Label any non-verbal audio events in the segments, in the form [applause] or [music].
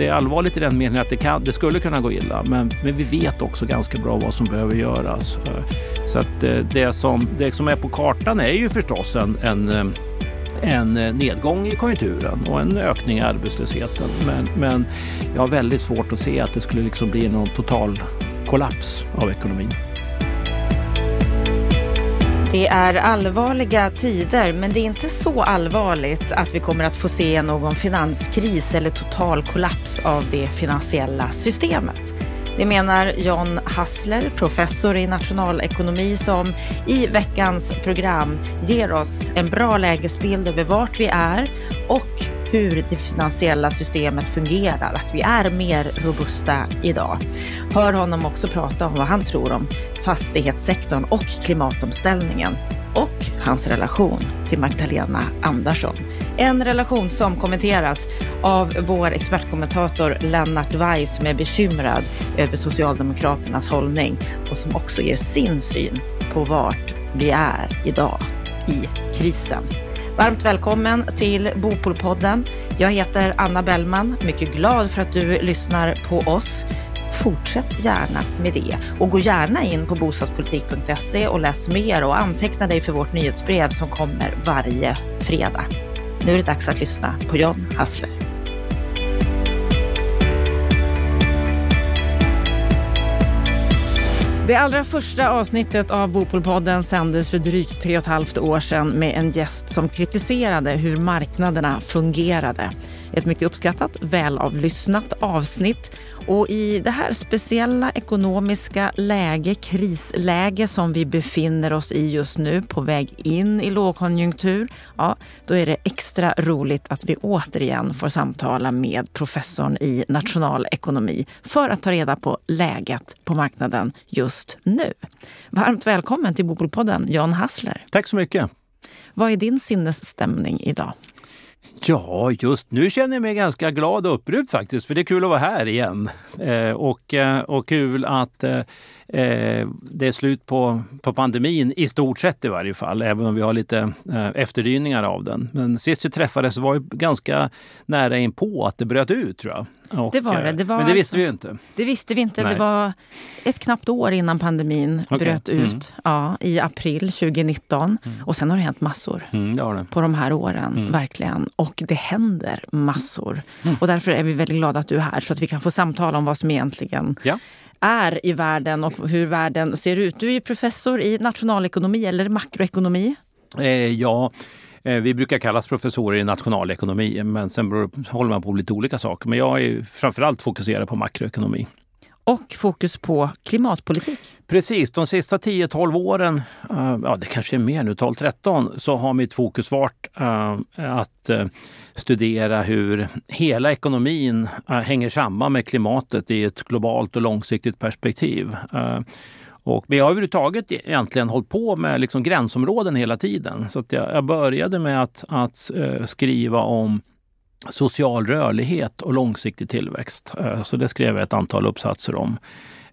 det är allvarligt i den meningen att det, kan, det skulle kunna gå illa. Men, men vi vet också ganska bra vad som behöver göras. Så att eh, det som, det som är på kartan är ju förstås en, en eh, en nedgång i konjunkturen och en ökning i arbetslösheten. Men, men jag har väldigt svårt att se att det skulle liksom bli någon total kollaps av ekonomin. Det är allvarliga tider, men det är inte så allvarligt att vi kommer att få se någon finanskris eller total kollaps av det finansiella systemet. Det menar John Hassler, professor i nationalekonomi som i veckans program ger oss en bra lägesbild över vart vi är och hur det finansiella systemet fungerar, att vi är mer robusta idag. Hör honom också prata om vad han tror om fastighetssektorn och klimatomställningen och hans relation till Magdalena Andersson. En relation som kommenteras av vår expertkommentator Lennart Weiss som är bekymrad över Socialdemokraternas hållning och som också ger sin syn på vart vi är idag i krisen. Varmt välkommen till Bopolpodden. Jag heter Anna Bellman, mycket glad för att du lyssnar på oss. Fortsätt gärna med det och gå gärna in på bostadspolitik.se och läs mer och anteckna dig för vårt nyhetsbrev som kommer varje fredag. Nu är det dags att lyssna på John Hassler. Det allra första avsnittet av Bopolpodden sändes för drygt tre och ett halvt år sedan med en gäst som kritiserade hur marknaderna fungerade. Ett mycket uppskattat, välavlyssnat avsnitt. Och i det här speciella ekonomiska läge, krisläge som vi befinner oss i just nu, på väg in i lågkonjunktur, ja, då är det extra roligt att vi återigen får samtala med professorn i nationalekonomi för att ta reda på läget på marknaden just nu. Varmt välkommen till Bopolpodden, Jan Hassler. Tack så mycket. Vad är din sinnesstämning idag? Ja, just nu känner jag mig ganska glad och upprymd faktiskt, för det är kul att vara här igen. [laughs] Eh, och, eh, och kul att eh, eh, det är slut på, på pandemin, i stort sett i varje fall, även om vi har lite eh, efterdyningar av den. Men sist vi träffades var ju ganska nära in på att det bröt ut, tror jag. Och, det var det. det var men det visste vi ju inte. Det visste vi inte. Nej. Det var ett knappt år innan pandemin okay. bröt ut. Mm. Ja, I april 2019. Mm. Och sen har det hänt massor mm, det det. på de här åren. Mm. Verkligen. Och det händer massor. Mm. Och därför är vi väldigt glada att du är här så att vi kan få samtala om vad som egentligen ja är i världen och hur världen ser ut. Du är professor i nationalekonomi eller makroekonomi. Eh, ja, eh, vi brukar kallas professorer i nationalekonomi, men sen håller man på lite olika saker. Men jag är framförallt fokuserad på makroekonomi och fokus på klimatpolitik. Precis, de sista 10-12 åren, eh, ja det kanske är mer nu, 12-13, så har mitt fokus varit uh, att studera hur hela ekonomin hänger samman med klimatet i ett globalt och långsiktigt perspektiv. Och vi har överhuvudtaget egentligen hållit på med liksom gränsområden hela tiden. Så att jag, jag började med att, att eh, skriva om social rörlighet och långsiktig tillväxt. Eh, så det skrev jag ett antal uppsatser om.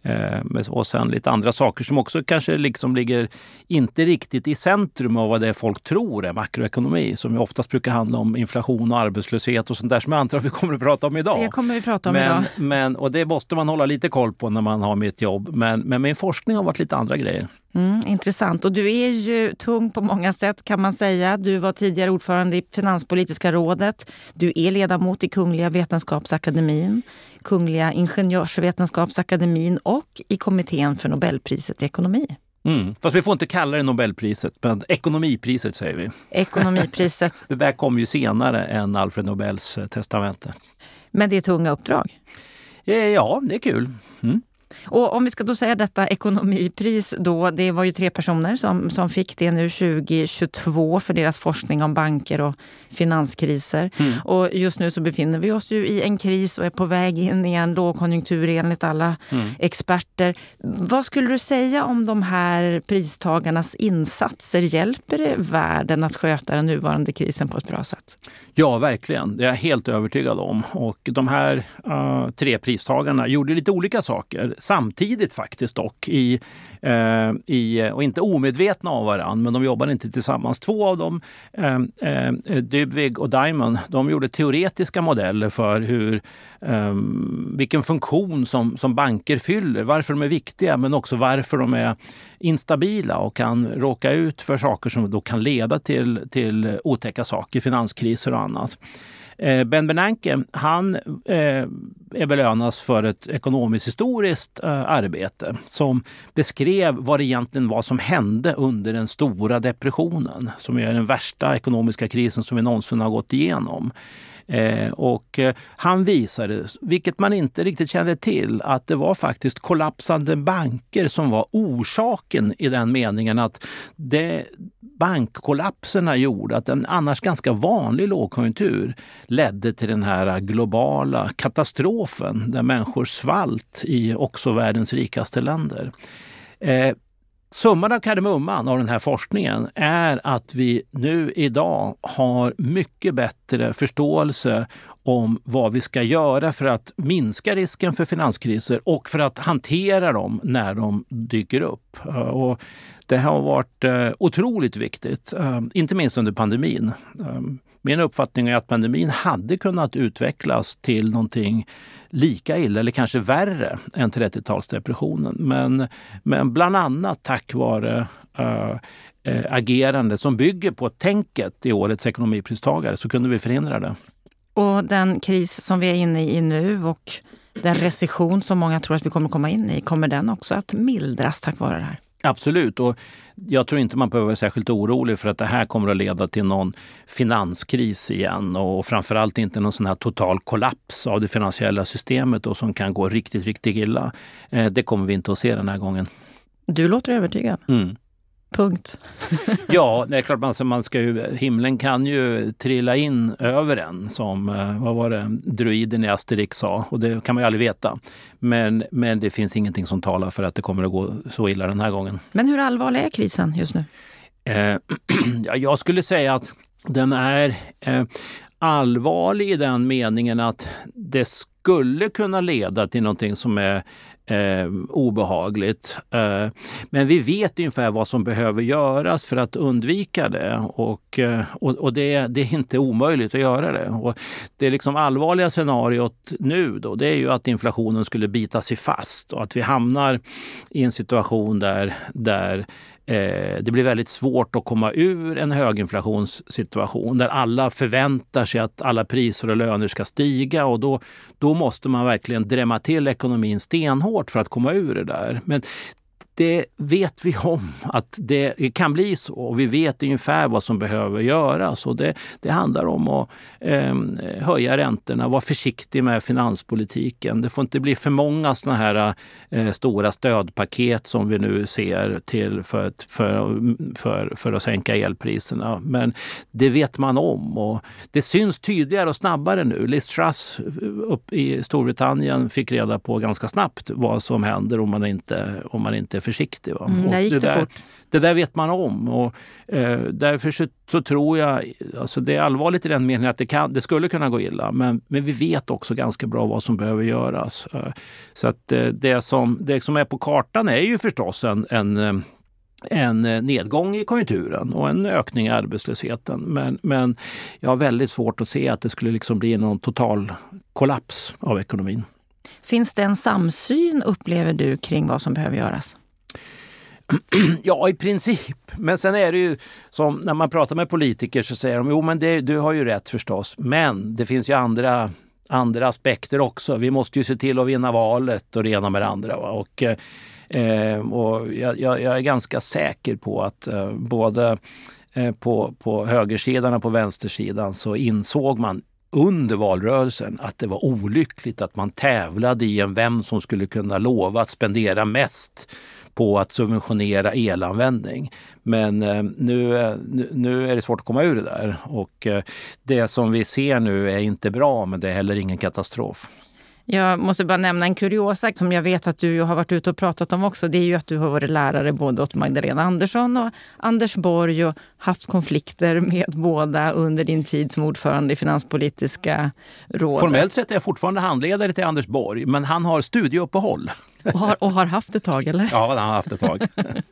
Eh, och sen lite andra saker som också kanske liksom ligger inte riktigt i centrum av vad det är folk tror är makroekonomi. Som ju oftast brukar handla om inflation och arbetslöshet och sånt där som jag antar att vi kommer att prata om idag. Det kommer vi prata om men, idag. Men, och det måste man hålla lite koll på när man har mitt jobb. Men, men min forskning har varit lite andra grejer. Mm, intressant. Och du är ju tung på många sätt kan man säga. Du var tidigare ordförande i Finanspolitiska rådet. Du är ledamot i Kungliga Vetenskapsakademin, Kungliga Ingenjörsvetenskapsakademin och i kommittén för Nobelpriset i ekonomi. Mm. Fast vi får inte kalla det Nobelpriset, men ekonomipriset säger vi. Ekonomipriset. [laughs] det där kom ju senare än Alfred Nobels testamente. Men det är tunga uppdrag? Eh, ja, det är kul. Mm. Och om vi ska då säga detta ekonomipris då, det var ju tre personer som, som fick det nu 2022 för deras forskning om banker och finanskriser. Mm. Och just nu så befinner vi oss ju i en kris och är på väg in i en lågkonjunktur enligt alla mm. experter. Vad skulle du säga om de här pristagarnas insatser? Hjälper det världen att sköta den nuvarande krisen på ett bra sätt? Ja, verkligen. Det är jag helt övertygad om. Och de här uh, tre pristagarna gjorde lite olika saker samtidigt faktiskt dock. I, eh, i, och inte omedvetna av varandra, men de jobbade inte tillsammans. Två av dem, eh, eh Dybvig och Diamond, de gjorde teoretiska modeller för hur, eh, vilken funktion som, som banker fyller, varför de är viktiga men också varför de är instabila och kan råka ut för saker som då kan leda till, till otäcka saker, finanskriser och annat. Eh, ben Bernanke han eh, belönas för ett ekonomiskt historiskt eh, arbete som beskrev vad det egentligen var som hände under den stora depressionen som är den värsta ekonomiska krisen som vi någonsin har gått igenom. Eh, och eh, han visade, vilket man inte riktigt kände till, att det var faktiskt kollapsande banker som var orsaken i den meningen att det, bankkollapserna gjorde att en annars ganska vanlig lågkonjunktur ledde till den här globala katastrofen där människor svalt i också världens rikaste länder. Eh, Summan av kardemumman av den här forskningen är att vi nu idag har mycket bättre förståelse om vad vi ska göra för att minska risken för finanskriser och för att hantera dem när de dyker upp. Eh, och det har varit eh, otroligt viktigt, eh, inte minst under pandemin. Min uppfattning är att pandemin hade kunnat utvecklas till någonting lika illa eller kanske värre än 30-talsdepressionen. Men, men bland annat tack vare äh, agerande som bygger på tänket i årets ekonomipristagare så kunde vi förhindra det. Och den kris som vi är inne i nu och den recession som många tror att vi kommer komma in i, kommer den också att mildras tack vare det här? Absolut. Och jag tror inte man behöver vara särskilt orolig för att det här kommer att leda till någon finanskris igen och framförallt inte någon sån här total kollaps av det finansiella systemet och som kan gå riktigt, riktigt illa. Eh, det kommer vi inte att se den här gången. Du låter övertygad. Mm. Punkt. [laughs] ja, det är klart man, man ska ju, himlen kan ju trilla in över en som, eh, vad var det, druiden i Asterix sa och det kan man ju aldrig veta. Men, men det finns ingenting som talar för att det kommer att gå så illa den här gången. Men hur allvarlig är krisen just nu? Eh, [clears throat] ja, jag skulle säga att den är eh, allvarlig i den meningen att det skulle kunna leda till någonting som är eh, obehagligt. Eh, men vi vet ungefär vad som behöver göras för att undvika det och, eh, och, och det, det, är inte omöjligt att göra det. Och det liksom allvarliga scenariot nu då, det är ju att inflationen skulle bita sig fast och att vi hamnar i en situation där, där eh, det blir väldigt svårt att komma ur en höginflationssituation där alla förväntar sig att alla priser och löner ska stiga och då, då måste man verkligen drämma till ekonomin stenhårt för att komma ur det där. Men det vet vi om att det kan bli så och vi vet ungefär vad som behöver göras. Och det, det handlar om att eh, höja räntorna, vara försiktig med finanspolitiken. Det får inte bli för många såna här eh, stora stödpaket som vi nu ser till för, för, för, för att sänka elpriserna. Men det vet man om och det syns tydligare och snabbare nu. Liz Truss upp i Storbritannien fick reda på ganska snabbt vad som händer om man inte, om man inte försiktig. Va? Mm, där gick det, det där, fort. Det där vet man om. Och, eh, därför så, så, tror jag, alltså det är allvarligt i den meningen att det, kan, det skulle kunna gå illa. Men, men vi vet också ganska bra vad som behöver göras. Eh, så att eh, det, som, det som är på kartan är ju förstås en, en eh, en nedgång i konjunkturen och en ökning i arbetslösheten. Men, men jag har väldigt svårt att se att det skulle liksom bli någon total kollaps av ekonomin. Finns det en samsyn, upplever du, kring vad som behöver göras? [clears throat] Ja, i princip. Men sen är det ju som när man pratar med politiker så säger de jo men det, du har ju rätt förstås. Men det finns ju andra, andra aspekter också. Vi måste ju se till att vinna valet och det ena med det andra. Va? Och, eh, och jag, jag, är ganska säker på att eh, både eh, på, på högersidan och på vänstersidan så insåg man under valrörelsen att det var olyckligt att man tävlade i en vem som skulle kunna lova att spendera mest på att subventionera elanvändning. Men eh, eh, nu, nu är det svårt att komma ur det där och eh, det som vi ser nu är inte bra men det är heller ingen katastrof. Jag måste bara nämna en kuriosa som jag vet att du har varit ute och pratat om också. Det är ju att du har varit lärare både åt Magdalena Andersson och Anders Borg och haft konflikter med båda under din tid som ordförande i Finanspolitiska rådet. Formellt sett är jag fortfarande handledare till Anders Borg, men han har studieuppehåll. [laughs] Och har, och har haft ett tag, eller? Ja, han har haft ett tag.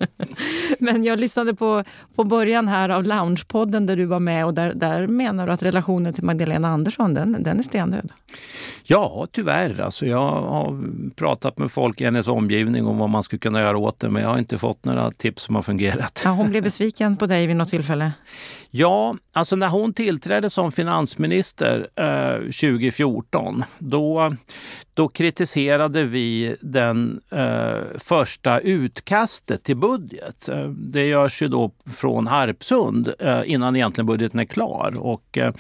[laughs] men jag lyssnade på, på början här av Loungepodden där du var med och där, där menar du att relationen till Magdalena Andersson, den, den är stendöd. Ja, tyvärr. Alltså, jag har pratat med folk i hennes omgivning om vad man skulle kunna göra åt det, men jag har inte fått några tips som har fungerat. Ja, hon blev besviken på dig vid något tillfälle? [laughs] Ja, alltså när hon tillträdde som finansminister eh, 2014, då, då kritiserade vi den eh, första utkastet till budget. Eh, det görs ju då från Harpsund eh, innan egentligen budgeten är klar. Och, eh,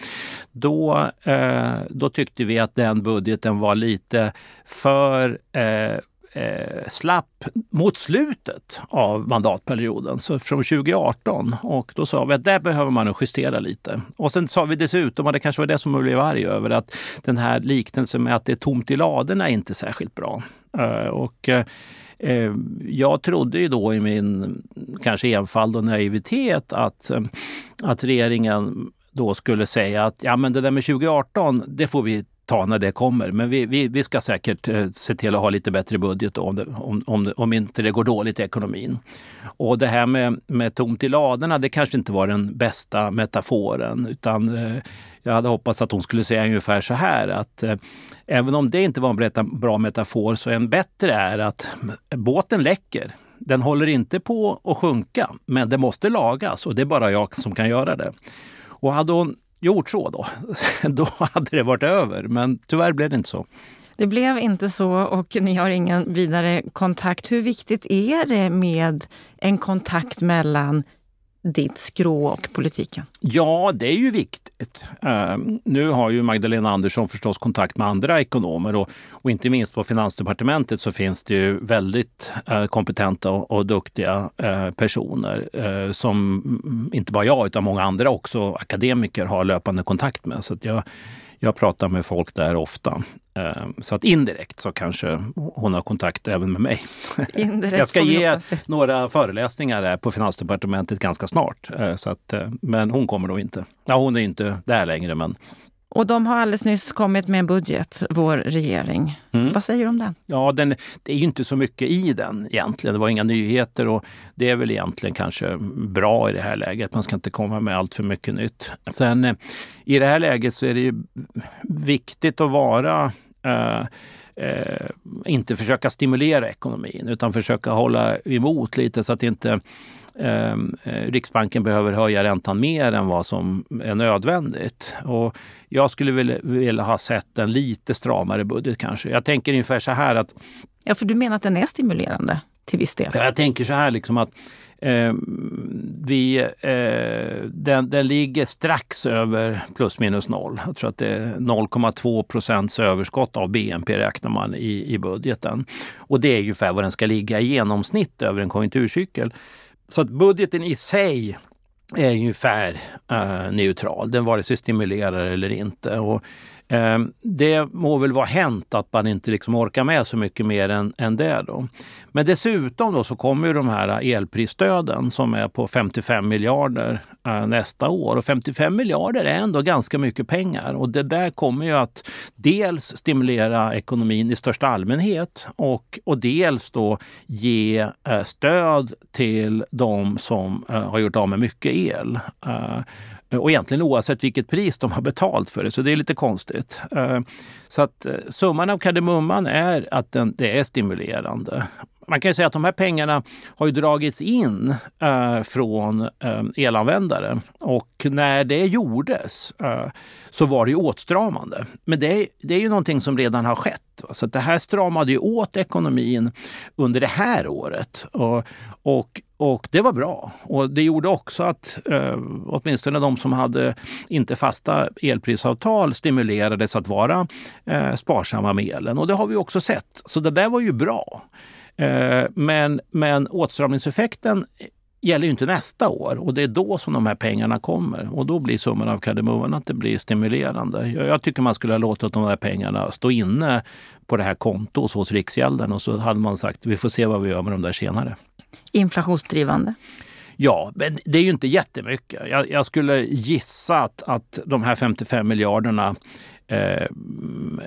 då, eh, då tyckte vi att den budgeten var lite för eh, eh, slapp mot slutet av mandatperioden, så från 2018. Och då sa vi att där behöver man justera lite. Och sen sa vi dessutom, och det kanske var det som jag blev arg över, att den här liknelsen med att det är tomt i ladorna är inte särskilt bra. Eh, och eh, eh jag trodde ju då i min kanske enfald och naivitet att, eh, att regeringen då skulle säga att ja, men det där med 2018, det får vi ta när det kommer. Men vi, vi, vi ska säkert eh, se till att ha lite bättre budget då, om, det, om, om, om inte det går dåligt i ekonomin. Och det här med, med tomt i ladorna, det kanske inte var den bästa metaforen. Utan eh, jag hade hoppats att hon skulle säga ungefär så här att eh, även om det inte var en bra metafor så en bättre är att båten läcker. Den håller inte på att sjunka, men det måste lagas och det är bara jag som kan göra det. Och hade hon gjort så då, [laughs] då hade det varit över. Men tyvärr blev det inte så. Det blev inte så och ni har ingen vidare kontakt. Hur viktigt är det med en kontakt mellan ditt skrå och politiken? Ja, det är ju viktigt. Ehm, nu har ju Magdalena Andersson förstås kontakt med andra ekonomer och, och inte minst på Finansdepartementet så finns det ju väldigt eh, kompetenta och, och duktiga eh, personer eh, som mm, inte bara jag utan många andra också akademiker har löpande kontakt med. Så jag, jag pratar med folk där ofta. Ehm, så att indirekt så kanske hon har kontakt även med mig. [laughs] Indirekt jag ska ge några föreläsningar på Finansdepartementet ganska snart. Eh, så att, eh, men hon kommer nog inte. Ja, hon är inte där längre men och de har alldeles nyss kommit med en budget, vår regering. Mm. Vad säger du om den? Ja, den, det är ju inte så mycket i den egentligen. Det var inga nyheter och det är väl egentligen kanske bra i det här läget. Man ska inte komma med allt för mycket nytt. Sen eh, i det här läget så är det ju viktigt att vara eh, eh, inte försöka stimulera ekonomin utan försöka hålla emot lite så att inte eh, Riksbanken behöver höja räntan mer än vad som är nödvändigt. Och jag skulle vilja, vilja ha sett en lite stramare budget kanske. Jag tänker ungefär så här att... Ja, för du menar att den är stimulerande till viss del? Jag tänker så här liksom att eh, vi, eh, den, den ligger strax över plus minus noll. Jag tror att det är 0,2 procents överskott av BNP räknar man i, i budgeten. Och det är ungefär vad den ska ligga i genomsnitt över en konjunkturcykel. Så att budgeten i sig är ungefär eh, neutral. Den vare sig stimulerar eller inte. Och Eh, Ehm, det må väl vara hänt att man inte liksom orkar med så mycket mer än, än det. Då. Men dessutom då så kommer ju de här elprisstöden som är på 55 miljarder eh, nästa år. Och 55 miljarder är ändå ganska mycket pengar. Och det där kommer ju att dels stimulera ekonomin i största allmänhet och, och dels då ge eh, stöd till de som eh, har gjort av med mycket el. Eh, och egentligen oavsett vilket pris de har betalt för det, så det är lite konstigt. Eh, så att eh, summan av kardemumman är att den, det är stimulerande. Man kan säga att de här pengarna har ju dragits in eh, från eh, elanvändare och när det gjordes eh, så var det ju åtstramande. Men det, det är ju någonting som redan har skett. Så det här stramade ju åt ekonomin under det här året. Och, och och det var bra. Och det gjorde också att eh, åtminstone de som hade inte fasta elprisavtal stimulerades att vara eh, sparsamma med elen. Och det har vi också sett. Så det där var ju bra. Eh, men, men åtstramningseffekten gäller ju inte nästa år och det är då som de här pengarna kommer. Och då blir summan av kardemumman att det blir stimulerande. Jag tycker man skulle ha låtit de här pengarna stå inne på det här kontot hos Riksgälden och så hade man sagt vi får se vad vi gör med dem där senare. Inflationsdrivande? Ja, men det är ju inte jättemycket. Jag, jag skulle gissa att, att de här 55 miljarderna eh,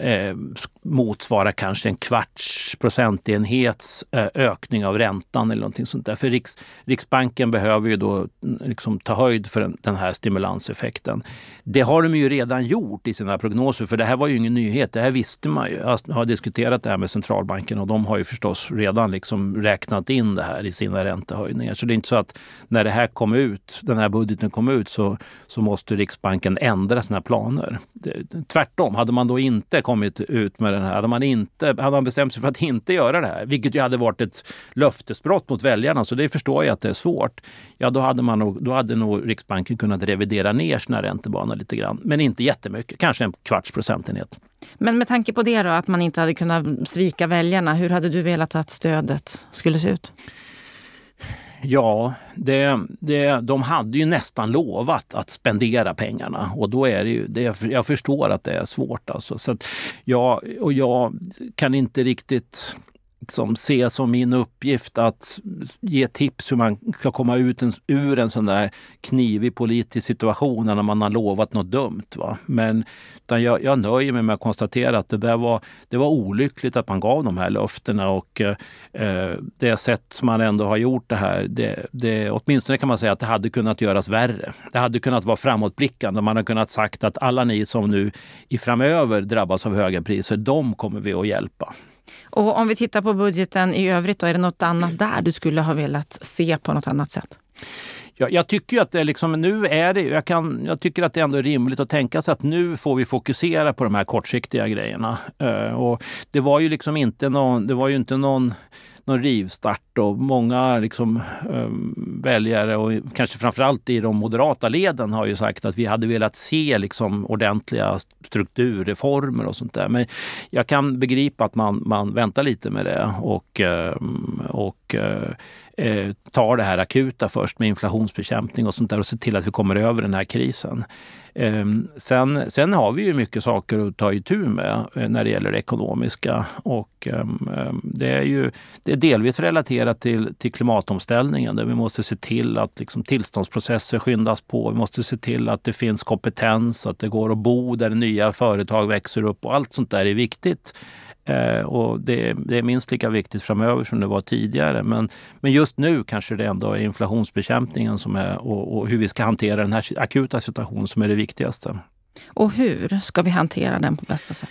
eh, motsvarar kanske en kvarts procentenhets eh, ökning av räntan eller någonting sånt där. För Riks, Riksbanken behöver ju då mm, liksom ta höjd för den, den här stimulanseffekten. Det har de ju redan gjort i sina prognoser för det här var ju ingen nyhet. Det här visste man ju. Jag har diskuterat det här med centralbanken och de har ju förstås redan liksom räknat in det här i sina räntehöjningar. Så det är inte så att när det här kom ut, den här budgeten kom ut så, så måste Riksbanken ändra sina planer. Tvärtom, hade man då inte kommit ut med den här, hade man, inte, hade man bestämt sig för att inte göra det här, vilket ju hade varit ett löftesbrott mot väljarna, så det förstår jag att det är svårt. Ja, då hade, man nog, då hade nog Riksbanken kunnat revidera ner sina räntebanor lite grann, men inte jättemycket, kanske en kvarts procentenhet. Men med tanke på det då, att man inte hade kunnat svika väljarna, hur hade du velat att stödet skulle se ut? Ja, det, det, de hade ju nästan lovat att spendera pengarna och då är det ju, det, jag förstår att det är svårt. Alltså. Så att, och jag kan inte riktigt som ser som min uppgift att ge tips hur man ska komma ut en, ur en sån där knivig politisk situation när man har lovat något dumt. Va? Men utan jag, jag nöjer mig med att konstatera att det, där var, det var olyckligt att man gav de här löftena och eh, det sätt som man ändå har gjort det här, det, det, åtminstone kan man säga att det hade kunnat göras värre. Det hade kunnat vara framåtblickande. Man hade kunnat sagt att alla ni som nu i framöver drabbas av höga priser, de kommer vi att hjälpa. Och om vi tittar på budgeten i övrigt, då, är det något annat där du skulle ha velat se på något annat sätt? Jag, jag tycker att det liksom, nu är det, jag, kan, jag tycker att det ändå är rimligt att tänka sig att nu får vi fokusera på de här kortsiktiga grejerna. Uh, och det var ju liksom inte någon, det var ju inte någon någon rivstart och många liksom, um, väljare och kanske framförallt i de moderata leden har ju sagt att vi hade velat se liksom, ordentliga strukturreformer och sånt där. Men jag kan begripa att man, man väntar lite med det och, eh, och eh, eh, tar det här akuta först med inflationsbekämpning och sånt där och ser till att vi kommer över den här krisen. Eh, sen, sen har vi ju mycket saker att ta itu med eh, när det gäller det ekonomiska och ehm, ehm, det är ju det är delvis relaterat till, till klimatomställningen där vi måste se till att liksom, tillståndsprocesser skyndas på. Vi måste se till att det finns kompetens, att det går att bo där nya företag växer upp och allt sånt där är viktigt. Eh, och det, det, är minst lika viktigt framöver som det var tidigare. Men, men just nu kanske det ändå är inflationsbekämpningen som är, och, och hur vi ska hantera den här akuta situationen som är det viktigaste. Och hur ska vi hantera den på bästa sätt?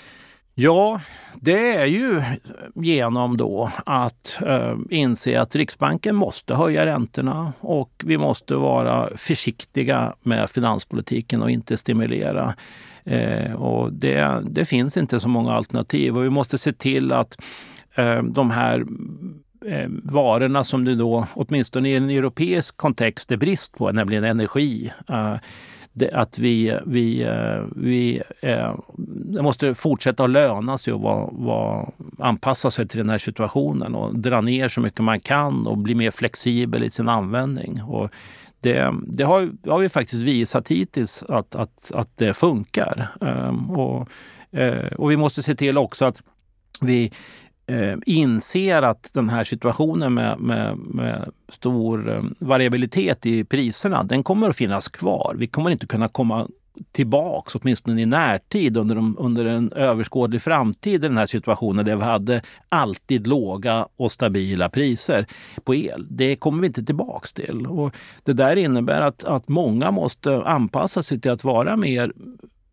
Ja, det är ju genom då att eh, inse att Riksbanken måste höja räntorna och vi måste vara försiktiga med finanspolitiken och inte stimulera. Eh, och det, det finns inte så många alternativ och vi måste se till att eh, de här eh, varorna som det då, åtminstone i en europeisk kontext, är brist på, nämligen energi. Eh, att vi, vi, eh, vi eh, det måste fortsätta att löna sig och var, var, anpassa sig till den här situationen och dra ner så mycket man kan och bli mer flexibel i sin användning. Och det, det har, har vi faktiskt visat hittills att, att, att det funkar. Ehm, och, eh, och vi måste se till också att vi eh, inser att den här situationen med, med, med stor ehm, variabilitet i priserna, den kommer att finnas kvar. Vi kommer inte kunna komma tillbaks, åtminstone i närtid, under, de, under en överskådlig framtid i den här situationen där vi hade alltid låga och stabila priser på el. Det kommer vi inte tillbaks till. Och det där innebär att, att många måste anpassa sig till att vara mer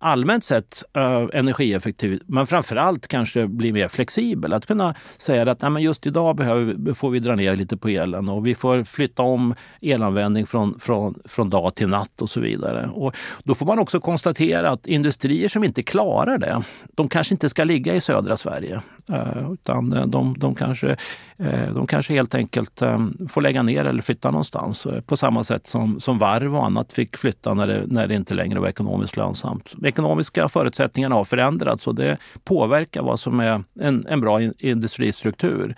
allmänt sett uh, energieffektiv, men framförallt kanske bli mer flexibel. Att kunna säga att nej, just idag behöver, får vi dra ner lite på elen och vi får flytta om elanvändning från, från, från dag till natt och så vidare. Och då får man också konstatera att industrier som inte klarar det, de kanske inte ska ligga i södra Sverige. Uh, utan eh, de, de, kanske, uh, de kanske helt enkelt um, får lägga ner eller flytta någonstans. På samma sätt som, som varv och annat fick flytta när det, när det inte längre var ekonomiskt lönsamt ekonomiska förutsättningarna har förändrats och det påverkar vad som är en, en bra industristruktur.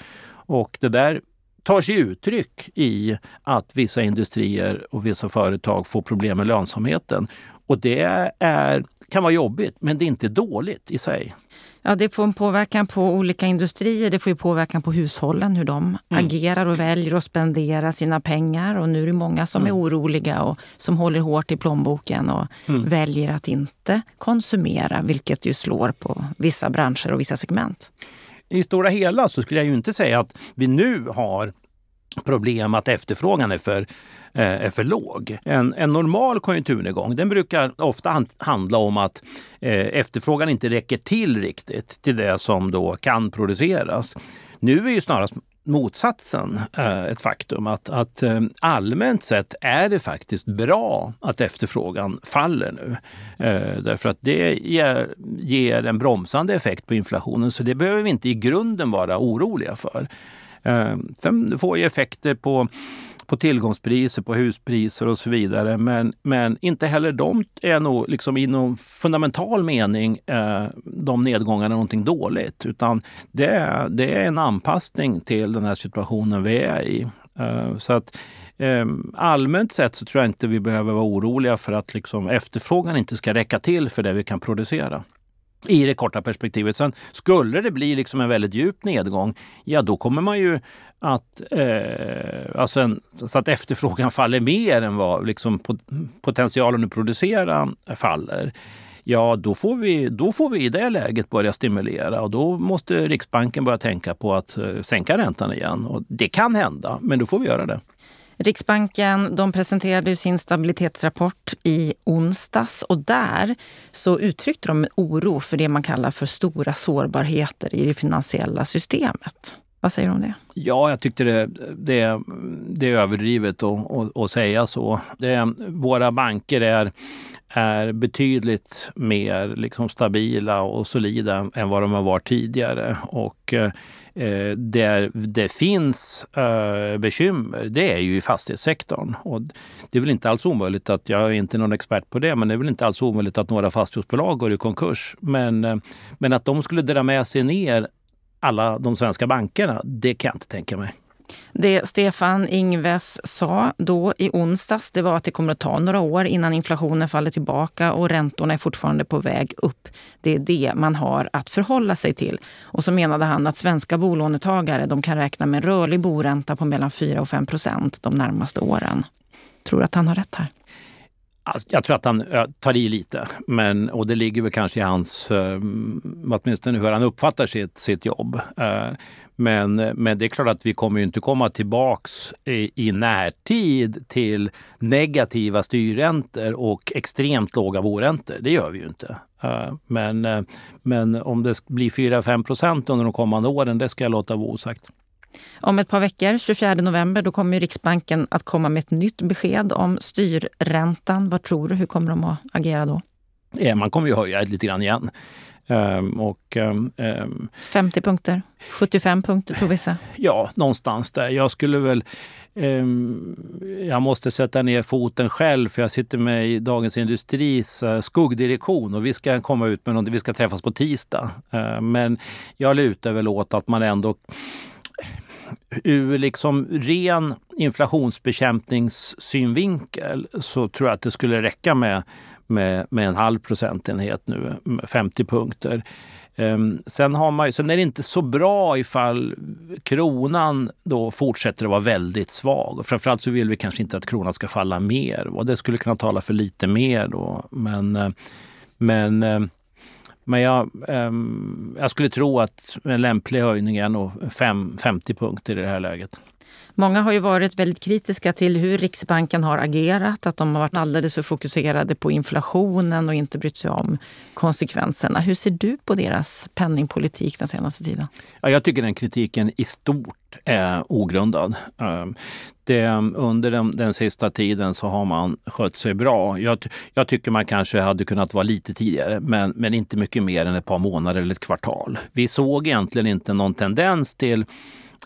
Och det där tar sig uttryck i att vissa industrier och vissa företag får problem med lönsamheten. Och det är, kan vara jobbigt, men det är inte dåligt i sig. Ja, det får en påverkan på olika industrier. Det får ju påverkan på hushållen, hur de mm. agerar och väljer att spendera sina pengar. Och nu är det många som mm. är oroliga och som håller hårt i plånboken och mm. väljer att inte konsumera, vilket ju slår på vissa branscher och vissa segment. I stora hela så skulle jag ju inte säga att vi nu har problem att efterfrågan är för, Eh, är för låg. En, en normal konjunkturnedgång den brukar ofta handla om att eh, efterfrågan inte räcker till riktigt till det som då kan produceras. Nu är ju snarast motsatsen eh, ett faktum. Att, att allmänt sett är det faktiskt bra att efterfrågan faller nu. Därför att det ger, ger en bromsande effekt på inflationen. Så det behöver vi inte i grunden vara oroliga för. Sen får ju effekter på på tillgångspriser, på huspriser och så vidare. Men, men inte heller de är nog liksom i någon fundamental mening eh, de nedgångarna någonting dåligt. Utan det är, det är en anpassning till den här situationen vi är i. Eh, så att eh, allmänt sett så tror jag inte vi behöver vara oroliga för att liksom efterfrågan inte ska räcka till för det vi kan producera i det korta perspektivet. Sen skulle det bli liksom en väldigt djup nedgång, ja då kommer man ju att, eh, alltså en, så att efterfrågan faller mer än vad liksom potentialen att producera faller. Ja, då får, vi, då får vi i det läget börja stimulera och då måste Riksbanken börja tänka på att eh, sänka räntan igen. Och det kan hända, men då får vi göra det. Riksbanken de presenterade sin stabilitetsrapport i onsdags och där så uttryckte de oro för det man kallar för stora sårbarheter i det finansiella systemet. Vad säger du om det? Ja, jag tyckte det, det, det är överdrivet att, att, att säga så. Det, våra banker är, är betydligt mer liksom stabila och solida än vad de har varit tidigare. Och eh, där det finns eh, bekymmer, det är ju i fastighetssektorn. Och det är väl inte alls omöjligt att, jag är inte någon expert på det, men det är väl inte alls omöjligt att några fastighetsbolag går i konkurs. Men, eh, men att de skulle dra med sig ner alla de svenska bankerna, det kan jag inte tänka mig. Det Stefan Ingves sa då i onsdags, det var att det kommer att ta några år innan inflationen faller tillbaka och räntorna är fortfarande på väg upp. Det är det man har att förhålla sig till. Och så menade han att svenska bolånetagare de kan räkna med en rörlig boränta på mellan 4 och 5 procent de närmaste åren. Tror du att han har rätt här? Alltså, jag tror att han tar i lite, men, och det ligger väl kanske i hans, eh, åtminstone hur han uppfattar sitt, sitt jobb. Eh, men, men det är klart att vi kommer inte komma tillbaks i, i närtid till negativa styrräntor och extremt låga boräntor. Det gör vi ju inte. Eh, men, eh, men om det blir 4-5 procent under de kommande åren, det ska jag låta vara osagt. Om ett par veckor, 24 november, då kommer Riksbanken att komma med ett nytt besked om styrräntan. Vad tror du? Hur kommer de att agera då? Man kommer ju höja lite grann igen. Um, och, um, 50 punkter? 75 punkter tror vissa? Ja, någonstans där. Jag skulle väl... Um, jag måste sätta ner foten själv för jag sitter med i Dagens Industris uh, skuggdirektion och vi ska komma ut med något. Vi ska träffas på tisdag. Uh, men jag lutar väl åt att man ändå ur liksom ren inflationsbekämpningssynvinkel så tror jag att det skulle räcka med, med, med en halv procentenhet nu, 50 punkter. Ehm, sen, har man, sen är det inte så bra ifall kronan då fortsätter att vara väldigt svag. framförallt så vill vi kanske inte att kronan ska falla mer. Och det skulle kunna tala för lite mer då. Men, eh, men eh, men jag, um, jag skulle tro att en lämplig höjning är nog 50 punkter i det här läget. Många har ju varit väldigt kritiska till hur Riksbanken har agerat, att de har varit alldeles för fokuserade på inflationen och inte brytt sig om konsekvenserna. Hur ser du på deras penningpolitik den senaste tiden? Ja, jag tycker den kritiken i stort är ogrundad. Ehm, under den, den sista tiden så har man skött sig bra. Jag, jag, tycker man kanske hade kunnat vara lite tidigare, men, men inte mycket mer än ett par månader eller ett kvartal. Vi såg egentligen inte någon tendens till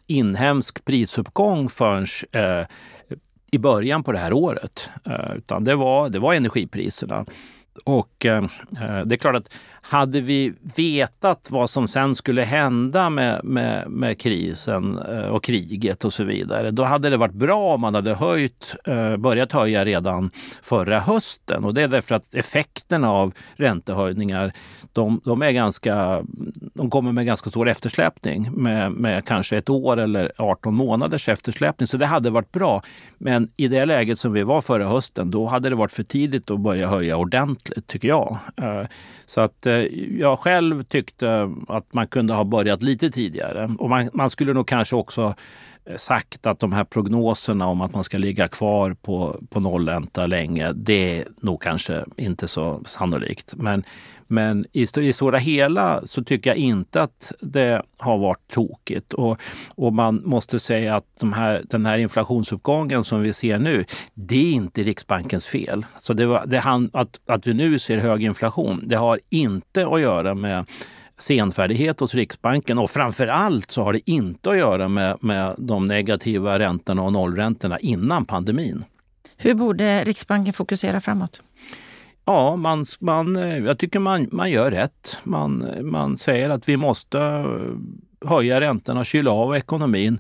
inhemsk prisuppgång förrän eh, i början på det här året. Eh, utan det var, det var energipriserna. Och eh, det är klart att hade vi vetat vad som sen skulle hända med, med, med krisen eh, och kriget och så vidare, då hade det varit bra om man hade höjt, eh, börjat höja redan förra hösten. Och det är därför att effekterna av räntehöjningar, de, de är ganska, de kommer med ganska stor eftersläpning med, med kanske ett år eller 18 månaders eftersläpning. Så det hade varit bra. Men i det läget som vi var förra hösten, då hade det varit för tidigt att börja höja ordentligt, tycker jag. Eh, så att jag själv tyckte att man kunde ha börjat lite tidigare. Och man, man skulle nog kanske också eh, sagt att de här prognoserna om att man ska ligga kvar på, på nollränta länge, det är nog kanske inte så sannolikt. Men, men i, i stora hela så tycker jag inte att det har varit tokigt. Och, och man måste säga att de här, den här inflationsuppgången som vi ser nu, det är inte Riksbankens fel. Så det var, det, att, att vi nu ser hög inflation, det har inte att göra med senfärdighet hos Riksbanken och framför allt så har det inte att göra med, med de negativa räntorna och nollräntorna innan pandemin. Hur borde Riksbanken fokusera framåt? Ja, man, man, eh, jag tycker man, man gör rätt. Man, man säger att vi måste eh, höja räntorna och kyla av ekonomin.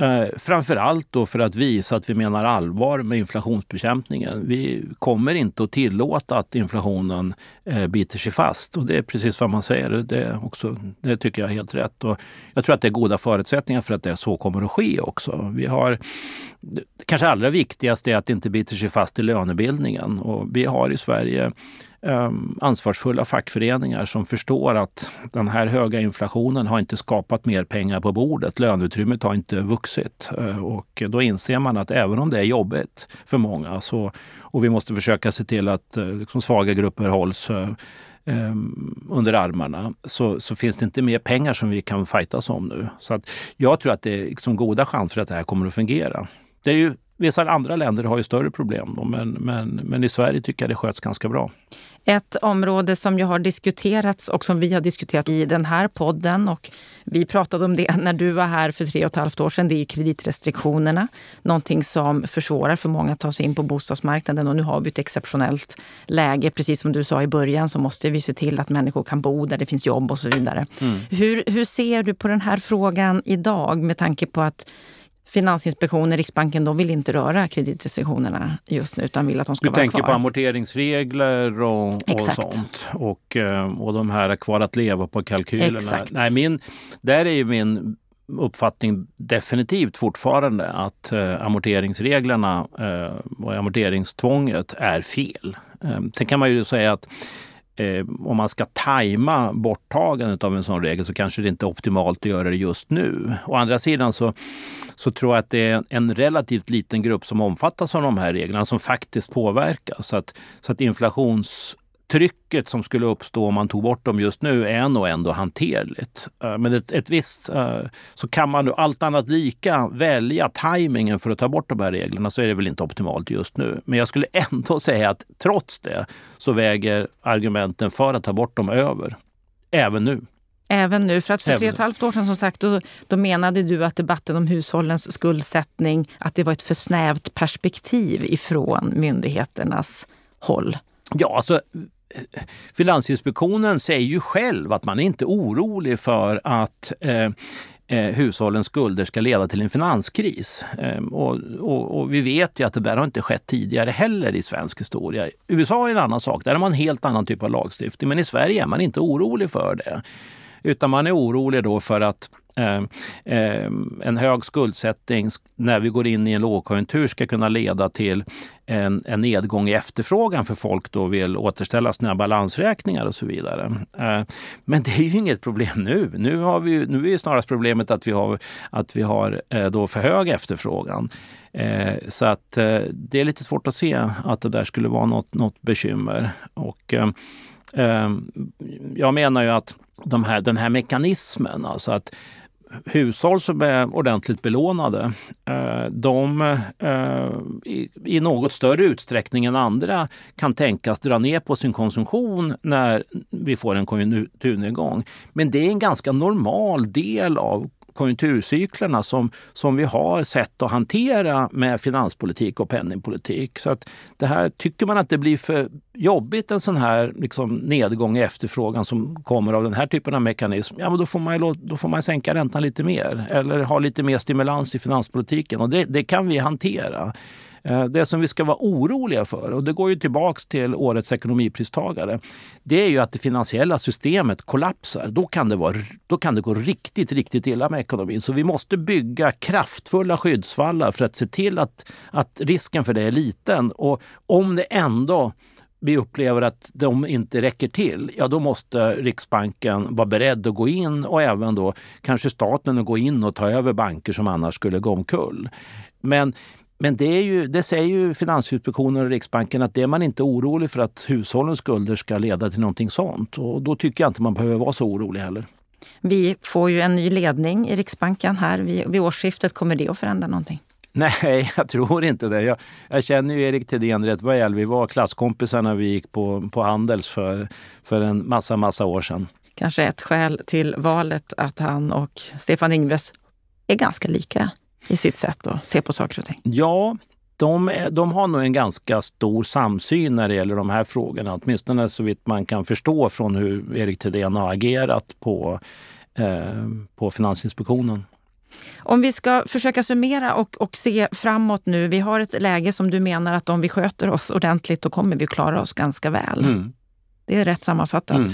Eh, då för att visa att vi menar allvar med inflationsbekämpningen. Vi kommer inte att tillåta att inflationen eh, biter sig fast. Och det är precis vad man säger. Det, också, det tycker jag är helt rätt. Och jag tror att det är goda förutsättningar för att det så kommer att ske också. Vi har, det kanske allra viktigaste är att det inte biter sig fast i lönebildningen. Och vi har i Sverige Ehm, ansvarsfulla fackföreningar som förstår att den här höga inflationen har inte skapat mer pengar på bordet. Löneutrymmet har inte vuxit. Eh, och då inser man att även om det är jobbigt för många så, och vi måste försöka se till att eh, liksom, svaga grupper hålls eh, ehm, under armarna så, så, finns det inte mer pengar som vi kan fightas om nu. Så att jag tror att det är liksom goda chanser att det här kommer att fungera. Det är ju Vissa andra länder har ju större problem, då, men, men, men i Sverige tycker jag det sköts ganska bra. Ett område som ju har diskuterats och som vi har diskuterat i den här podden och vi pratade om det [laughs] när du var här för tre och ett halvt år sedan, det är kreditrestriktionerna. Någonting som försvårar för många att ta sig in på bostadsmarknaden och nu har vi ett exceptionellt läge. Precis som du sa i början så måste vi se till att människor kan bo där det finns jobb och så vidare. Mm. Hur, hur ser du på den här frågan idag med tanke på att Finansinspektionen, Riksbanken, de vill inte röra kreditrestriktionerna just nu utan vill att de ska du vara kvar. Du tänker på amorteringsregler och, och sånt och, eh, och de här kvar att leva på kalkylerna. Exakt. Nej, min, där är ju min uppfattning definitivt fortfarande att eh, amorteringsreglerna eh, och amorteringstvånget är fel. Eh, sen kan man ju säga att eh, om man ska tajma borttagandet av en sån regel så kanske det inte är optimalt att göra det just nu. Å andra sidan så, så tror jag att det är en relativt liten grupp som omfattas av de här reglerna som faktiskt påverkas. Så att, så att inflations trycket som skulle uppstå om man tog bort dem just nu är nog ändå hanterligt. Eh, men ett, ett visst, eh, så kan man allt annat lika välja tajmingen för att ta bort de här reglerna så är det väl inte optimalt just nu. Men jag skulle [laughs] ändå säga att trots det så väger argumenten för att ta bort dem över. Även nu. Även nu, för att för tre och ett halvt år sedan som sagt, då, då menade du att debatten om hushållens skuldsättning, att det var ett för snävt perspektiv ifrån myndigheternas håll. Ja, alltså Finansinspektionen säger ju själv att man är inte orolig för att eh, eh, hushållens skulder ska leda till en finanskris. Eh, och, och, och, vi vet ju att det där har inte skett tidigare heller i svensk historia. USA är en annan sak, där har man en helt annan typ av lagstiftning. Men i Sverige är man inte orolig för det. Utan man är orolig då för att Ehm, ehm, en hög skuldsättning när vi går in i en lågkonjunktur ska kunna leda till en, en nedgång i efterfrågan för folk då vill återställa sina balansräkningar och så vidare. Ehm, men det är ju inget problem nu. Nu, har vi, nu är snarast problemet att vi har, att vi har eh, då för hög efterfrågan. Så att eh, det är lite svårt att se att det där skulle vara något, något bekymmer. Och, jag menar ju att de här, den här mekanismen, alltså att hushåll som är ordentligt belånade, eh, de eh, i något större utsträckning än andra kan tänkas dra ner på sin konsumtion när vi får en konjunkturnedgång. Men det är en ganska normal del av konjunkturcyklerna som, som vi har sett att hantera med finanspolitik och penningpolitik. Så att det här, tycker man att det blir för jobbigt en sån här liksom, nedgång i efterfrågan som kommer av den här typen av mekanism, ja men då får man, då får man sänka räntan lite mer eller ha lite mer stimulans i finanspolitiken och det, det kan vi hantera. Eh, det som vi ska vara oroliga för, och det går ju tillbaks till årets ekonomipristagare, det är ju att det finansiella systemet kollapsar. Då kan det, vara, då kan det gå riktigt, riktigt illa med ekonomin. Så vi måste bygga kraftfulla skyddsvallar för att se till att, att risken för det är liten. Och om det ändå vi upplever att de inte räcker till, ja då måste Riksbanken vara beredd att gå in och även då kanske staten att gå in och ta över banker som annars skulle gå omkull. Men men det, är ju, det säger ju Finansinspektionen och Riksbanken att det är man inte orolig för att hushållens skulder ska leda till någonting sånt. Och då tycker jag inte man behöver vara så orolig heller. Vi får ju en ny ledning i Riksbanken här. Vid, vid årsskiftet, kommer det att förändra någonting? Nej, [laughs] jag tror inte det. Jag, jag känner ju Erik Thedéen rätt väl. Vi var klasskompisar när vi gick på, på Handels för, för en massa, massa år sedan. Kanske ett skäl till valet att han och Stefan Ingves är ganska lika i sitt sätt att se på saker och ting? Ja, de, de har nog en ganska stor samsyn när det gäller de här frågorna. Åtminstone så vitt man kan förstå från hur Erik Thedéen har agerat på, eh, på Finansinspektionen. Om vi ska försöka summera och, och se framåt nu. Vi har ett läge som du menar att om vi sköter oss ordentligt då kommer vi klara oss ganska väl. Mm. Det är rätt sammanfattat. Mm.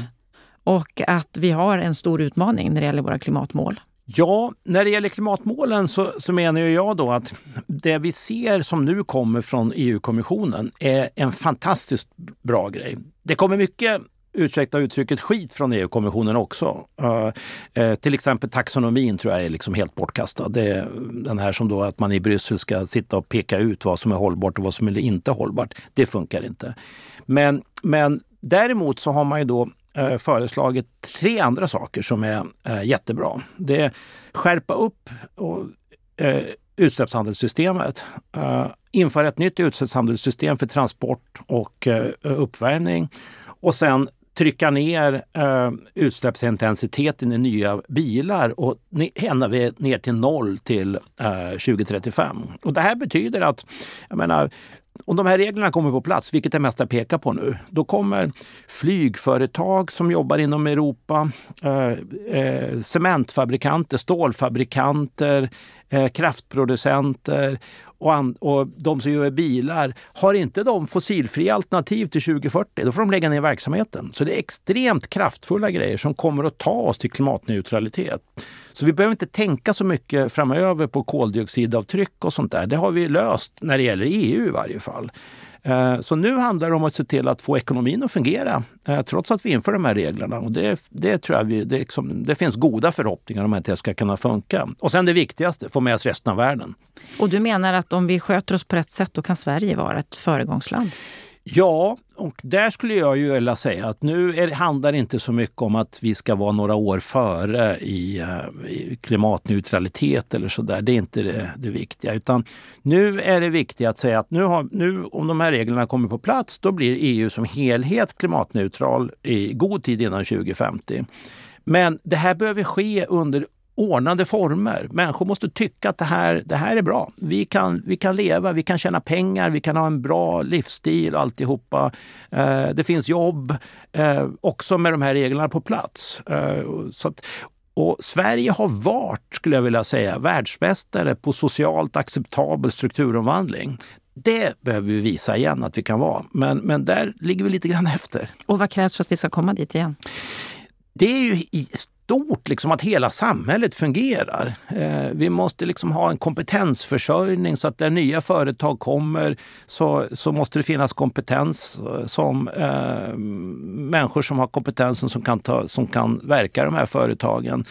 Och att vi har en stor utmaning när det gäller våra klimatmål. Ja, när det gäller klimatmålen så, så menar jag då att det vi ser som nu kommer från EU-kommissionen är en fantastiskt bra grej. Det kommer mycket ursäkta uttrycket, skit från EU-kommissionen också. Uh, uh, till exempel taxonomin tror jag är liksom helt bortkastad. Det är den här som då att man i Bryssel ska sitta och peka ut vad som är hållbart och vad som är inte hållbart. Det funkar inte. Men, men däremot så har man ju då Eh, föreslagit tre andra saker som är eh, jättebra. Det är skärpa upp och, eh, utsläppshandelssystemet. eh, införa ett nytt utsläppshandelssystem för transport och eh, uppvärmning och sen trycka ner eh, utsläppsintensiteten i nya bilar och ända ner till noll till eh, 2035. Och det här betyder att, jag menar, om de här reglerna kommer på plats, vilket det mesta pekar på nu, då kommer flygföretag som jobbar inom Europa, eh, eh, cementfabrikanter, stålfabrikanter, eh, kraftproducenter och, an, och de som gör bilar, har inte de fossilfria alternativ till 2040, då får de lägga ner verksamheten. Så det är extremt kraftfulla grejer som kommer att ta oss till klimatneutralitet. Så vi behöver inte tänka så mycket framöver på koldioxidavtryck och sånt där. Det har vi löst när det gäller EU i varje fall. Eh, så nu handlar det om att se till att få ekonomin att fungera eh, trots att vi inför de här reglerna. Och det, det tror jag vi, det, liksom, det finns goda förhoppningar om att det ska kunna funka. Och sen det viktigaste, få med oss resten av världen. Och du menar att om vi sköter oss på rätt sätt, då kan Sverige vara ett föregångsland? Ja, och där skulle jag ju vilja säga att nu är, handlar det inte så mycket om att vi ska vara några år före i, eh, i klimatneutralitet eller sådär. Det är inte det, det, viktiga. Utan nu är det viktigt att säga att nu, har, nu om de här reglerna kommer på plats, då blir EU som helhet klimatneutral i god tid innan 2050. Men det här behöver ske under ordnade former. Människor måste tycka att det här, det här är bra. Vi kan, vi kan leva, vi kan tjäna pengar, vi kan ha en bra livsstil och alltihopa. Eh, det finns jobb eh, också med de här reglerna på plats. Eh, så att, och Sverige har varit, skulle jag vilja säga, världsmästare på socialt acceptabel strukturomvandling. Det behöver vi visa igen att vi kan vara. Men, men där ligger vi lite grann [laughs] efter. Och vad krävs för att vi ska komma dit igen? Det är ju stort, liksom att hela samhället fungerar. Eh, vi måste liksom ha en kompetensförsörjning så att där nya företag kommer så, så måste det finnas kompetens eh, som eh, människor som har kompetensen som kan, ta, som kan verka i de här företagen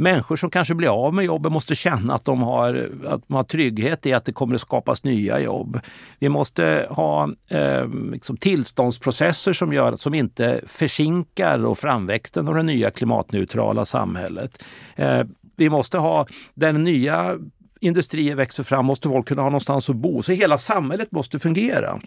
människor som kanske blir av med jobbet måste känna att de har, att de har trygghet i att det kommer att skapas nya jobb. Vi måste ha eh, liksom tillståndsprocesser som, gör, som inte försinkar och framväxten av det nya klimatneutrala samhället. Eh, vi måste ha den nya industrier växer fram måste folk kunna ha någonstans att bo. Så hela samhället måste fungera.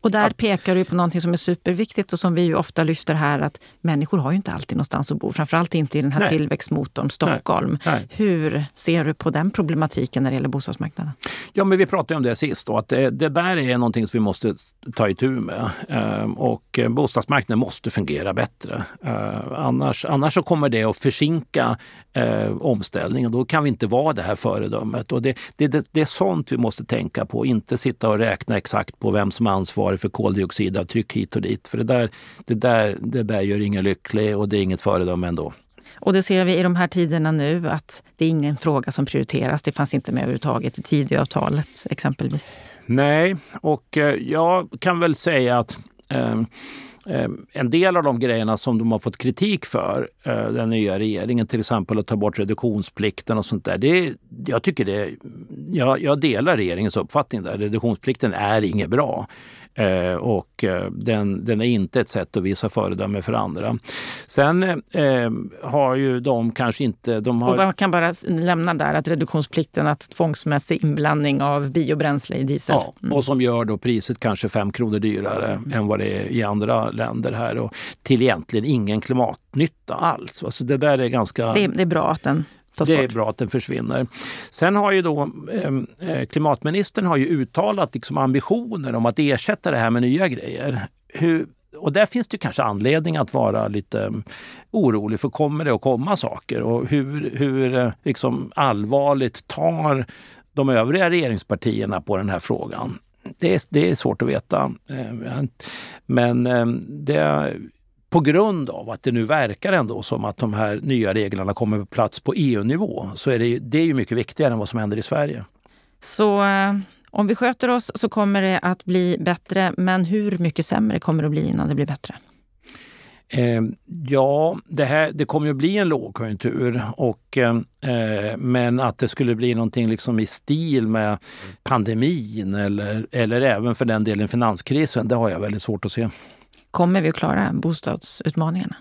Och där pekar du på någonting som är superviktigt och som vi ofta lyfter här, att människor har ju inte alltid någonstans att bo. Framförallt inte i den här Nej. tillväxtmotorn Stockholm. Nej. Nej. Hur ser du på den problematiken när det gäller bostadsmarknaden? Ja, men vi pratade om det sist, då, att det, det där är någonting som vi måste ta itu med. Ehm, och bostadsmarknaden måste fungera bättre. Ehm, annars, annars så kommer det att försinka eh, omställningen. Då kan vi inte vara det här föredömet. Och det, det, det, det är sånt vi måste tänka på, inte sitta och räkna exakt på vem som är ansvarig för koldioxidavtryck hit och dit. För det där, det där, det där gör ingen lycklig och det är inget föredöme ändå. Och det ser vi i de här tiderna nu att det är ingen fråga som prioriteras. Det fanns inte med överhuvudtaget i Tidöavtalet exempelvis. Nej, och eh, jag kan väl säga att eh, en del av de grejerna som de har fått kritik för, eh, den nya regeringen, till exempel att ta bort reduktionsplikten och sånt där. Det, jag, tycker det, jag, jag delar regeringens uppfattning där. Reduktionsplikten är inget bra. Eh, och eh, den, den, är inte ett sätt att visa föredöme för andra. Sen eh, har ju de kanske inte... De har... Och man kan bara lämna där att reduktionsplikten, att tvångsmässig inblandning av biobränsle i diesel. Ja, mm. och som gör då priset kanske fem kronor dyrare mm. än vad det är i andra länder här och till egentligen ingen klimatnytta alls. Alltså det där är ganska... Det det är bra att den det är bra att den försvinner. Sen har ju då ehm, eh, klimatministern har ju uttalat liksom ambitioner om att ersätta det här med nya grejer. Hur, och där finns det kanske anledning att vara lite ehm, orolig för kommer det att komma saker och hur, hur eh, liksom allvarligt tar de övriga regeringspartierna på den här frågan? Det är, det är svårt att veta. Ehm, men det, på grund av att det nu verkar ändå som att de här nya reglerna kommer på plats på EU-nivå så är det, det är ju mycket viktigare än vad som händer i Sverige. Så eh, om vi sköter oss så kommer det att bli bättre, men hur mycket sämre kommer det att bli innan det blir bättre? Eh, ja, det, här, det kommer ju bli en lågkonjunktur, och, eh, men att det skulle bli någonting liksom i stil med pandemin eller, eller även för den delen finanskrisen, det har jag väldigt svårt att se. Kommer vi att klara bostadsutmaningarna?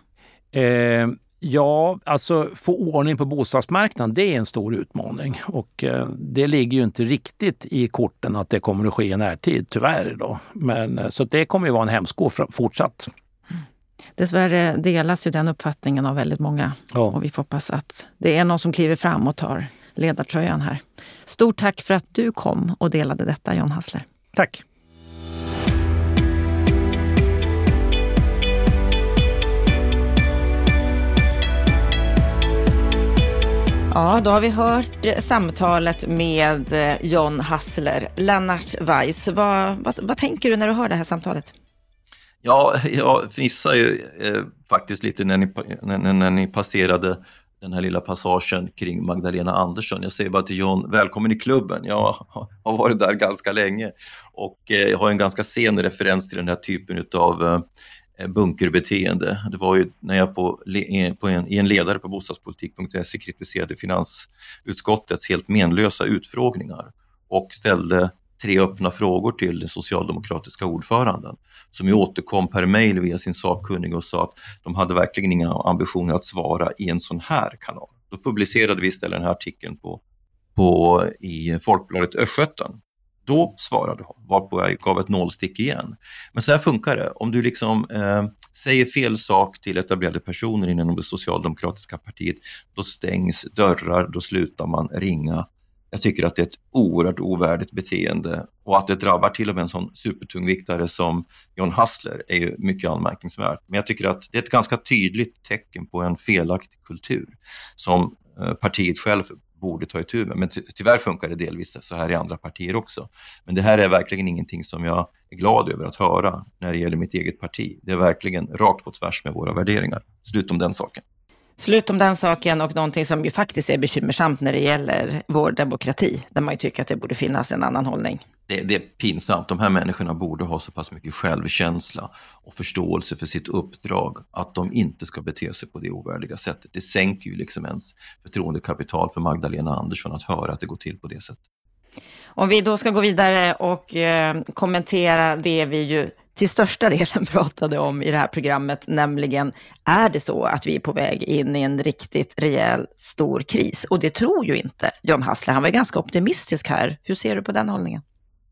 Eh, ja, alltså få ordning på bostadsmarknaden, det är en stor utmaning. Och eh, det ligger ju inte riktigt i korten att det kommer att ske i närtid, tyvärr. Då. Men, eh, så det kommer ju vara en hämsko fortsatt. Dessvärre delas ju den uppfattningen av väldigt många. Ja. Och vi får hoppas att det är någon som kliver fram och tar ledartröjan här. Stort tack för att du kom och delade detta, John Hassler. Tack. Ja, då har vi hört samtalet med eh, John Hassler. Lennart Weiss, vad, vad, vad, tänker du när du hör det här samtalet? Ja, jag fnissar ju eh, faktiskt lite när ni, när, när ni passerade den här lilla passagen kring Magdalena Andersson. Jag säger bara till John, välkommen i klubben. Jag har varit där ganska länge och eh, jag har en ganska sen referens till den här typen av Eh, Eh, bunkerbeteende. Det var ju när jag på, på en, i en ledare på bostadspolitik.se kritiserade finansutskottets helt menlösa utfrågningar och ställde tre öppna frågor till den socialdemokratiska ordföranden som ju återkom per mejl via sin sakkunnige och sa att de hade verkligen inga ambitioner att svara i en sån här kanal. Då publicerade vi istället den här artikeln på, på, i Folkbladet Östgöten då svarade hon, varpå jag gav ett nålstick igen. Men så här funkar det. Om du liksom eh, säger fel sak till etablerade personer inom det socialdemokratiska partiet, då stängs dörrar, då slutar man ringa. Jag tycker att det är ett oerhört ovärdigt beteende och att det drabbar till och med en sån supertungviktare som John Hassler är ju mycket anmärkningsvärt. Men jag tycker att det är ett ganska tydligt tecken på en felaktig kultur som eh, partiet själv borde ta itu med. Men ty tyvärr funkar det delvis så här i andra partier också. Men det här är verkligen ingenting som jag är glad över att höra när det gäller mitt eget parti. Det är verkligen rakt på tvärs med våra värderingar. Slut om den saken. Slut om den saken och någonting som ju faktiskt är bekymmersamt när det gäller vår demokrati, där man ju tycker att det borde finnas en annan hållning det, det, är pinsamt. De här människorna borde ha så pass mycket självkänsla och förståelse för sitt uppdrag att de inte ska bete sig på det ovärdiga sättet. Det sänker ju liksom ens förtroendekapital för Magdalena Andersson att höra att det går till på det sättet. Om vi då ska gå vidare och eh, kommentera det vi ju till största delen [laughs] pratade om i det här programmet, nämligen är det så att vi är på väg in i en riktigt rejäl stor kris? Och det tror ju inte John Hassler. Han var ganska optimistisk här. Hur ser du på den hållningen?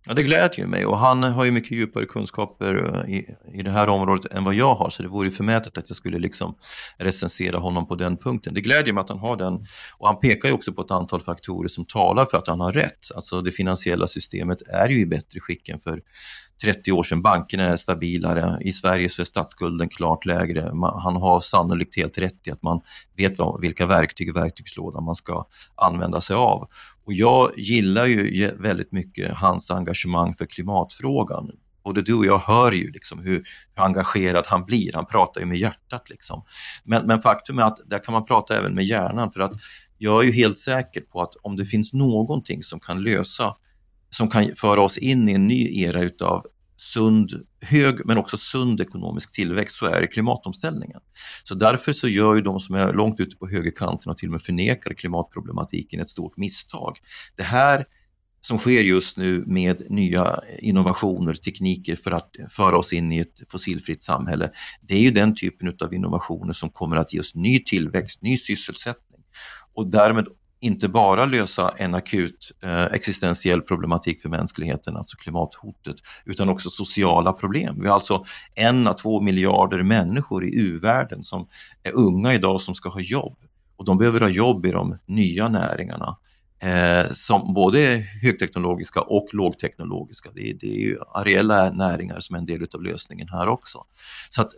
Ja, det glädjer ju mig och han har ju mycket djupare kunskaper eh, i, i det här området än vad jag har så det vore förmätet att jag skulle liksom recensera honom på den punkten. Det glädjer mig att han har den och han pekar ju också på ett antal faktorer som talar för att han har rätt. Alltså det finansiella systemet är ju i bättre skick än för 30 år sedan. Bankerna är stabilare. I Sverige så är statsskulden klart lägre. Han har sannolikt helt rätt i att man vet vilka verktyg i verktygslådan man ska använda sig av. Och jag gillar ju väldigt mycket hans engagemang för klimatfrågan. Både du och jag hör ju liksom hur, hur engagerad han blir. Han pratar ju med hjärtat. Liksom. Men, men faktum är att där kan man prata även med hjärnan för att jag är ju helt säker på att om det finns någonting som kan lösa som kan föra oss in i en ny era utav sund, hög men också sund ekonomisk tillväxt så är det klimatomställningen. Så därför så gör ju de som är långt ute på högerkanten och till och med förnekar klimatproblematiken ett stort misstag. Det här som sker just nu med nya innovationer, tekniker för att föra oss in i ett fossilfritt samhälle, det är ju den typen av innovationer som kommer att ge oss ny tillväxt, ny sysselsättning och därmed inte bara lösa en akut eh, existentiell problematik för mänskligheten, alltså klimathotet, utan också sociala problem. Vi har alltså en à två miljarder människor i u-världen som är unga idag som ska ha jobb och de behöver ha jobb i de nya näringarna eh, som både är högteknologiska och lågteknologiska. Det är, det är ju areella näringar som är en del av lösningen här också. Så att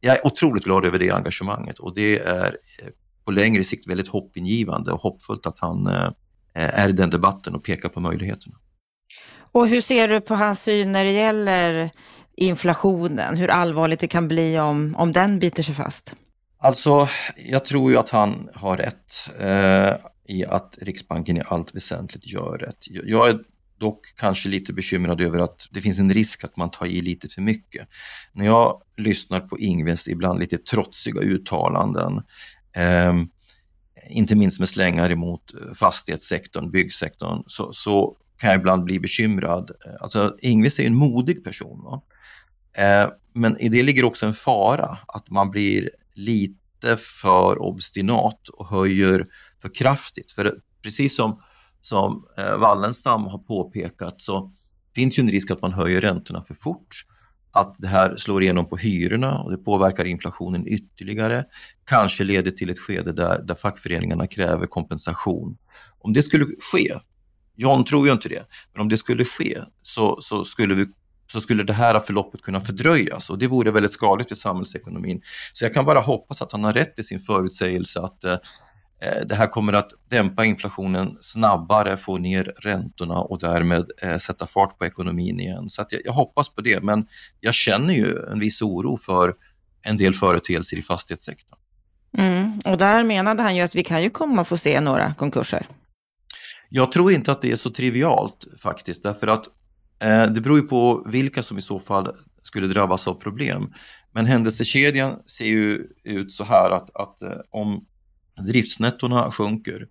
jag är otroligt glad över det engagemanget och det är eh, på längre sikt väldigt hoppingivande och hoppfullt att han eh, är i den debatten och pekar på möjligheterna. Och hur ser du på hans syn när det gäller inflationen? Hur allvarligt det kan bli om, om den biter sig fast? Alltså, jag tror ju att han har rätt eh, i att Riksbanken i allt väsentligt gör rätt. Jag är dock kanske lite bekymrad över att det finns en risk att man tar i lite för mycket. När jag lyssnar på Ingves ibland lite trotsiga uttalanden Ehm, inte minst med slängar emot fastighetssektorn, byggsektorn, så, så kan jag ibland bli bekymrad. Alltså Ingves är en modig person. Eh, men i det ligger också en fara, att man blir lite för obstinat och höjer för kraftigt. För precis som, som eh, Wallenstam har påpekat så finns ju en risk att man höjer räntorna för fort att det här slår igenom på hyrorna och det påverkar inflationen ytterligare. Kanske leder till ett skede där, där fackföreningarna kräver kompensation. Om det skulle ske, John tror ju inte det, men om det skulle ske så, så, skulle, vi, så skulle det här förloppet kunna fördröjas och det vore väldigt skadligt för samhällsekonomin. Så jag kan bara hoppas att han har rätt i sin förutsägelse att eh, det här kommer att dämpa inflationen snabbare, få ner räntorna och därmed eh, sätta fart på ekonomin igen. Så jag, jag, hoppas på det, men jag känner ju en viss oro för en del företeelser i fastighetssektorn. Mm, och där menade han ju att vi kan ju komma få se några konkurser. Jag tror inte att det är så trivialt faktiskt, därför att eh, det beror ju på vilka som i så fall skulle drabbas av problem. Men händelsekedjan ser ju ut så här att, att eh, om driftsnettona sjunker,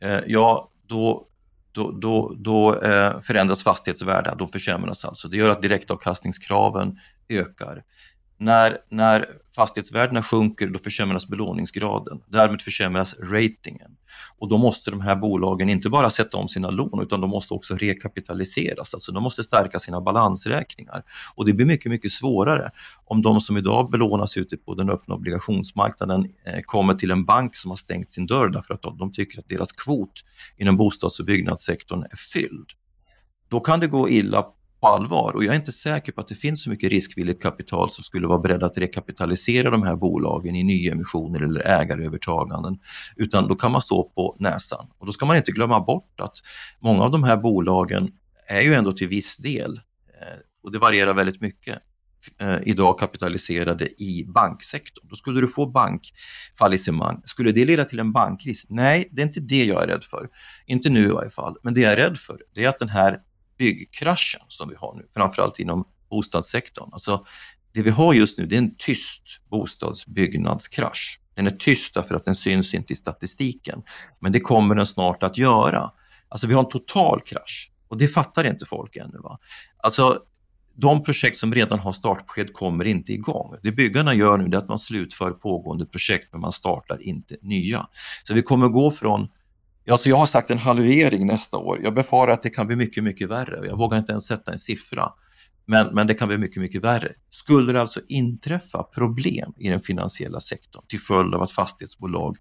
eh, ja då, då, då, då eh, förändras fastighetsvärdet, då försämras alltså. Det gör att direktavkastningskraven ökar. När, när fastighetsvärdena sjunker, då försämras belåningsgraden. Därmed försämras ratingen. Och då måste de här bolagen inte bara sätta om sina lån, utan de måste också rekapitaliseras. Alltså de måste stärka sina balansräkningar. Och det blir mycket, mycket svårare om de som idag belånas ute på den öppna obligationsmarknaden eh, kommer till en bank som har stängt sin dörr därför att de tycker att deras kvot inom bostads och byggnadssektorn är fylld. Då kan det gå illa på allvar och jag är inte säker på att det finns så mycket riskvilligt kapital som skulle vara beredda att rekapitalisera de här bolagen i nyemissioner eller ägarövertaganden, utan då kan man stå på näsan. Och då ska man inte glömma bort att många av de här bolagen är ju ändå till viss del, eh, och det varierar väldigt mycket, eh, idag kapitaliserade i banksektorn. Då skulle du få bankfallissemang. Skulle det leda till en bankkris? Nej, det är inte det jag är rädd för. Inte nu i varje fall. Men det jag är rädd för, det är att den här byggkraschen som vi har nu, framförallt inom bostadssektorn. Alltså, det vi har just nu det är en tyst bostadsbyggnadskrasch. Den är tyst därför att den syns inte i statistiken, men det kommer den snart att göra. Alltså vi har en total krasch och det fattar inte folk ännu. Va? Alltså, de projekt som redan har startbesked kommer inte igång. Det byggarna gör nu är att man slutför pågående projekt men man startar inte nya. Så vi kommer gå från Alltså jag har sagt en halvering nästa år. Jag befarar att det kan bli mycket, mycket värre. Jag vågar inte ens sätta en siffra. Men, men det kan bli mycket, mycket värre. Skulle det alltså inträffa problem i den finansiella sektorn till följd av att fastighetsbolag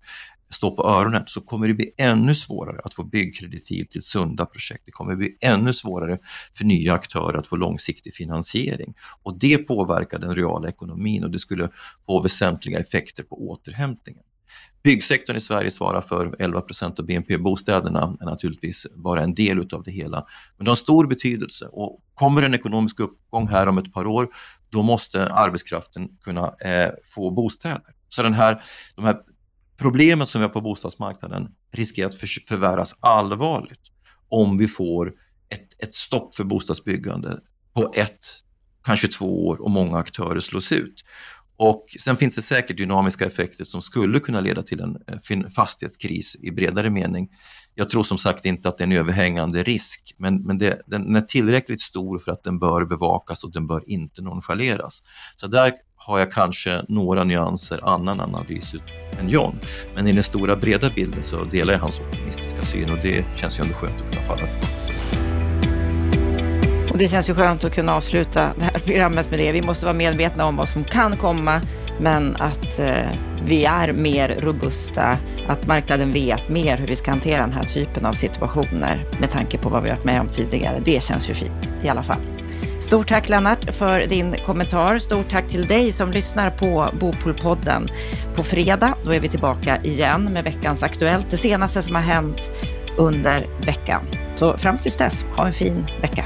står på öronen så kommer det bli ännu svårare att få byggkreditiv till sunda projekt. Det kommer bli ännu svårare för nya aktörer att få långsiktig finansiering. Och det påverkar den reala ekonomin och det skulle få väsentliga effekter på återhämtningen. Byggsektorn i Sverige svarar för 11 procent av BNP. Bostäderna är naturligtvis bara en del av det hela. Men de har stor betydelse och kommer en ekonomisk uppgång här om ett par år, då måste arbetskraften kunna eh, få bostäder. Så den här, de här problemen som vi har på bostadsmarknaden riskerar att för, förvärras allvarligt om vi får ett, ett stopp för bostadsbyggande på ett, kanske två år och många aktörer slås ut. Och sen finns det säkert dynamiska effekter som skulle kunna leda till en eh, fastighetskris i bredare mening. Jag tror som sagt inte att det är en överhängande risk, men, men det, den är tillräckligt stor för att den bör bevakas och den bör inte nonchaleras. Så där har jag kanske några nyanser annan analys än John. Men i den stora breda bilden så delar jag hans optimistiska syn och det känns ju ändå skönt att kunna falla tillbaka det känns ju skönt att kunna avsluta det här programmet med det. Vi måste vara medvetna om vad som kan komma, men att eh, vi är mer robusta, att marknaden vet mer hur vi ska hantera den här typen av situationer med tanke på vad vi varit med om tidigare. Det känns ju fint i alla fall. Stort tack Lennart för din kommentar. Stort tack till dig som lyssnar på Bopolpodden. På fredag då är vi tillbaka igen med veckans Aktuellt, det senaste som har hänt under veckan. Så fram tills dess, ha en fin vecka.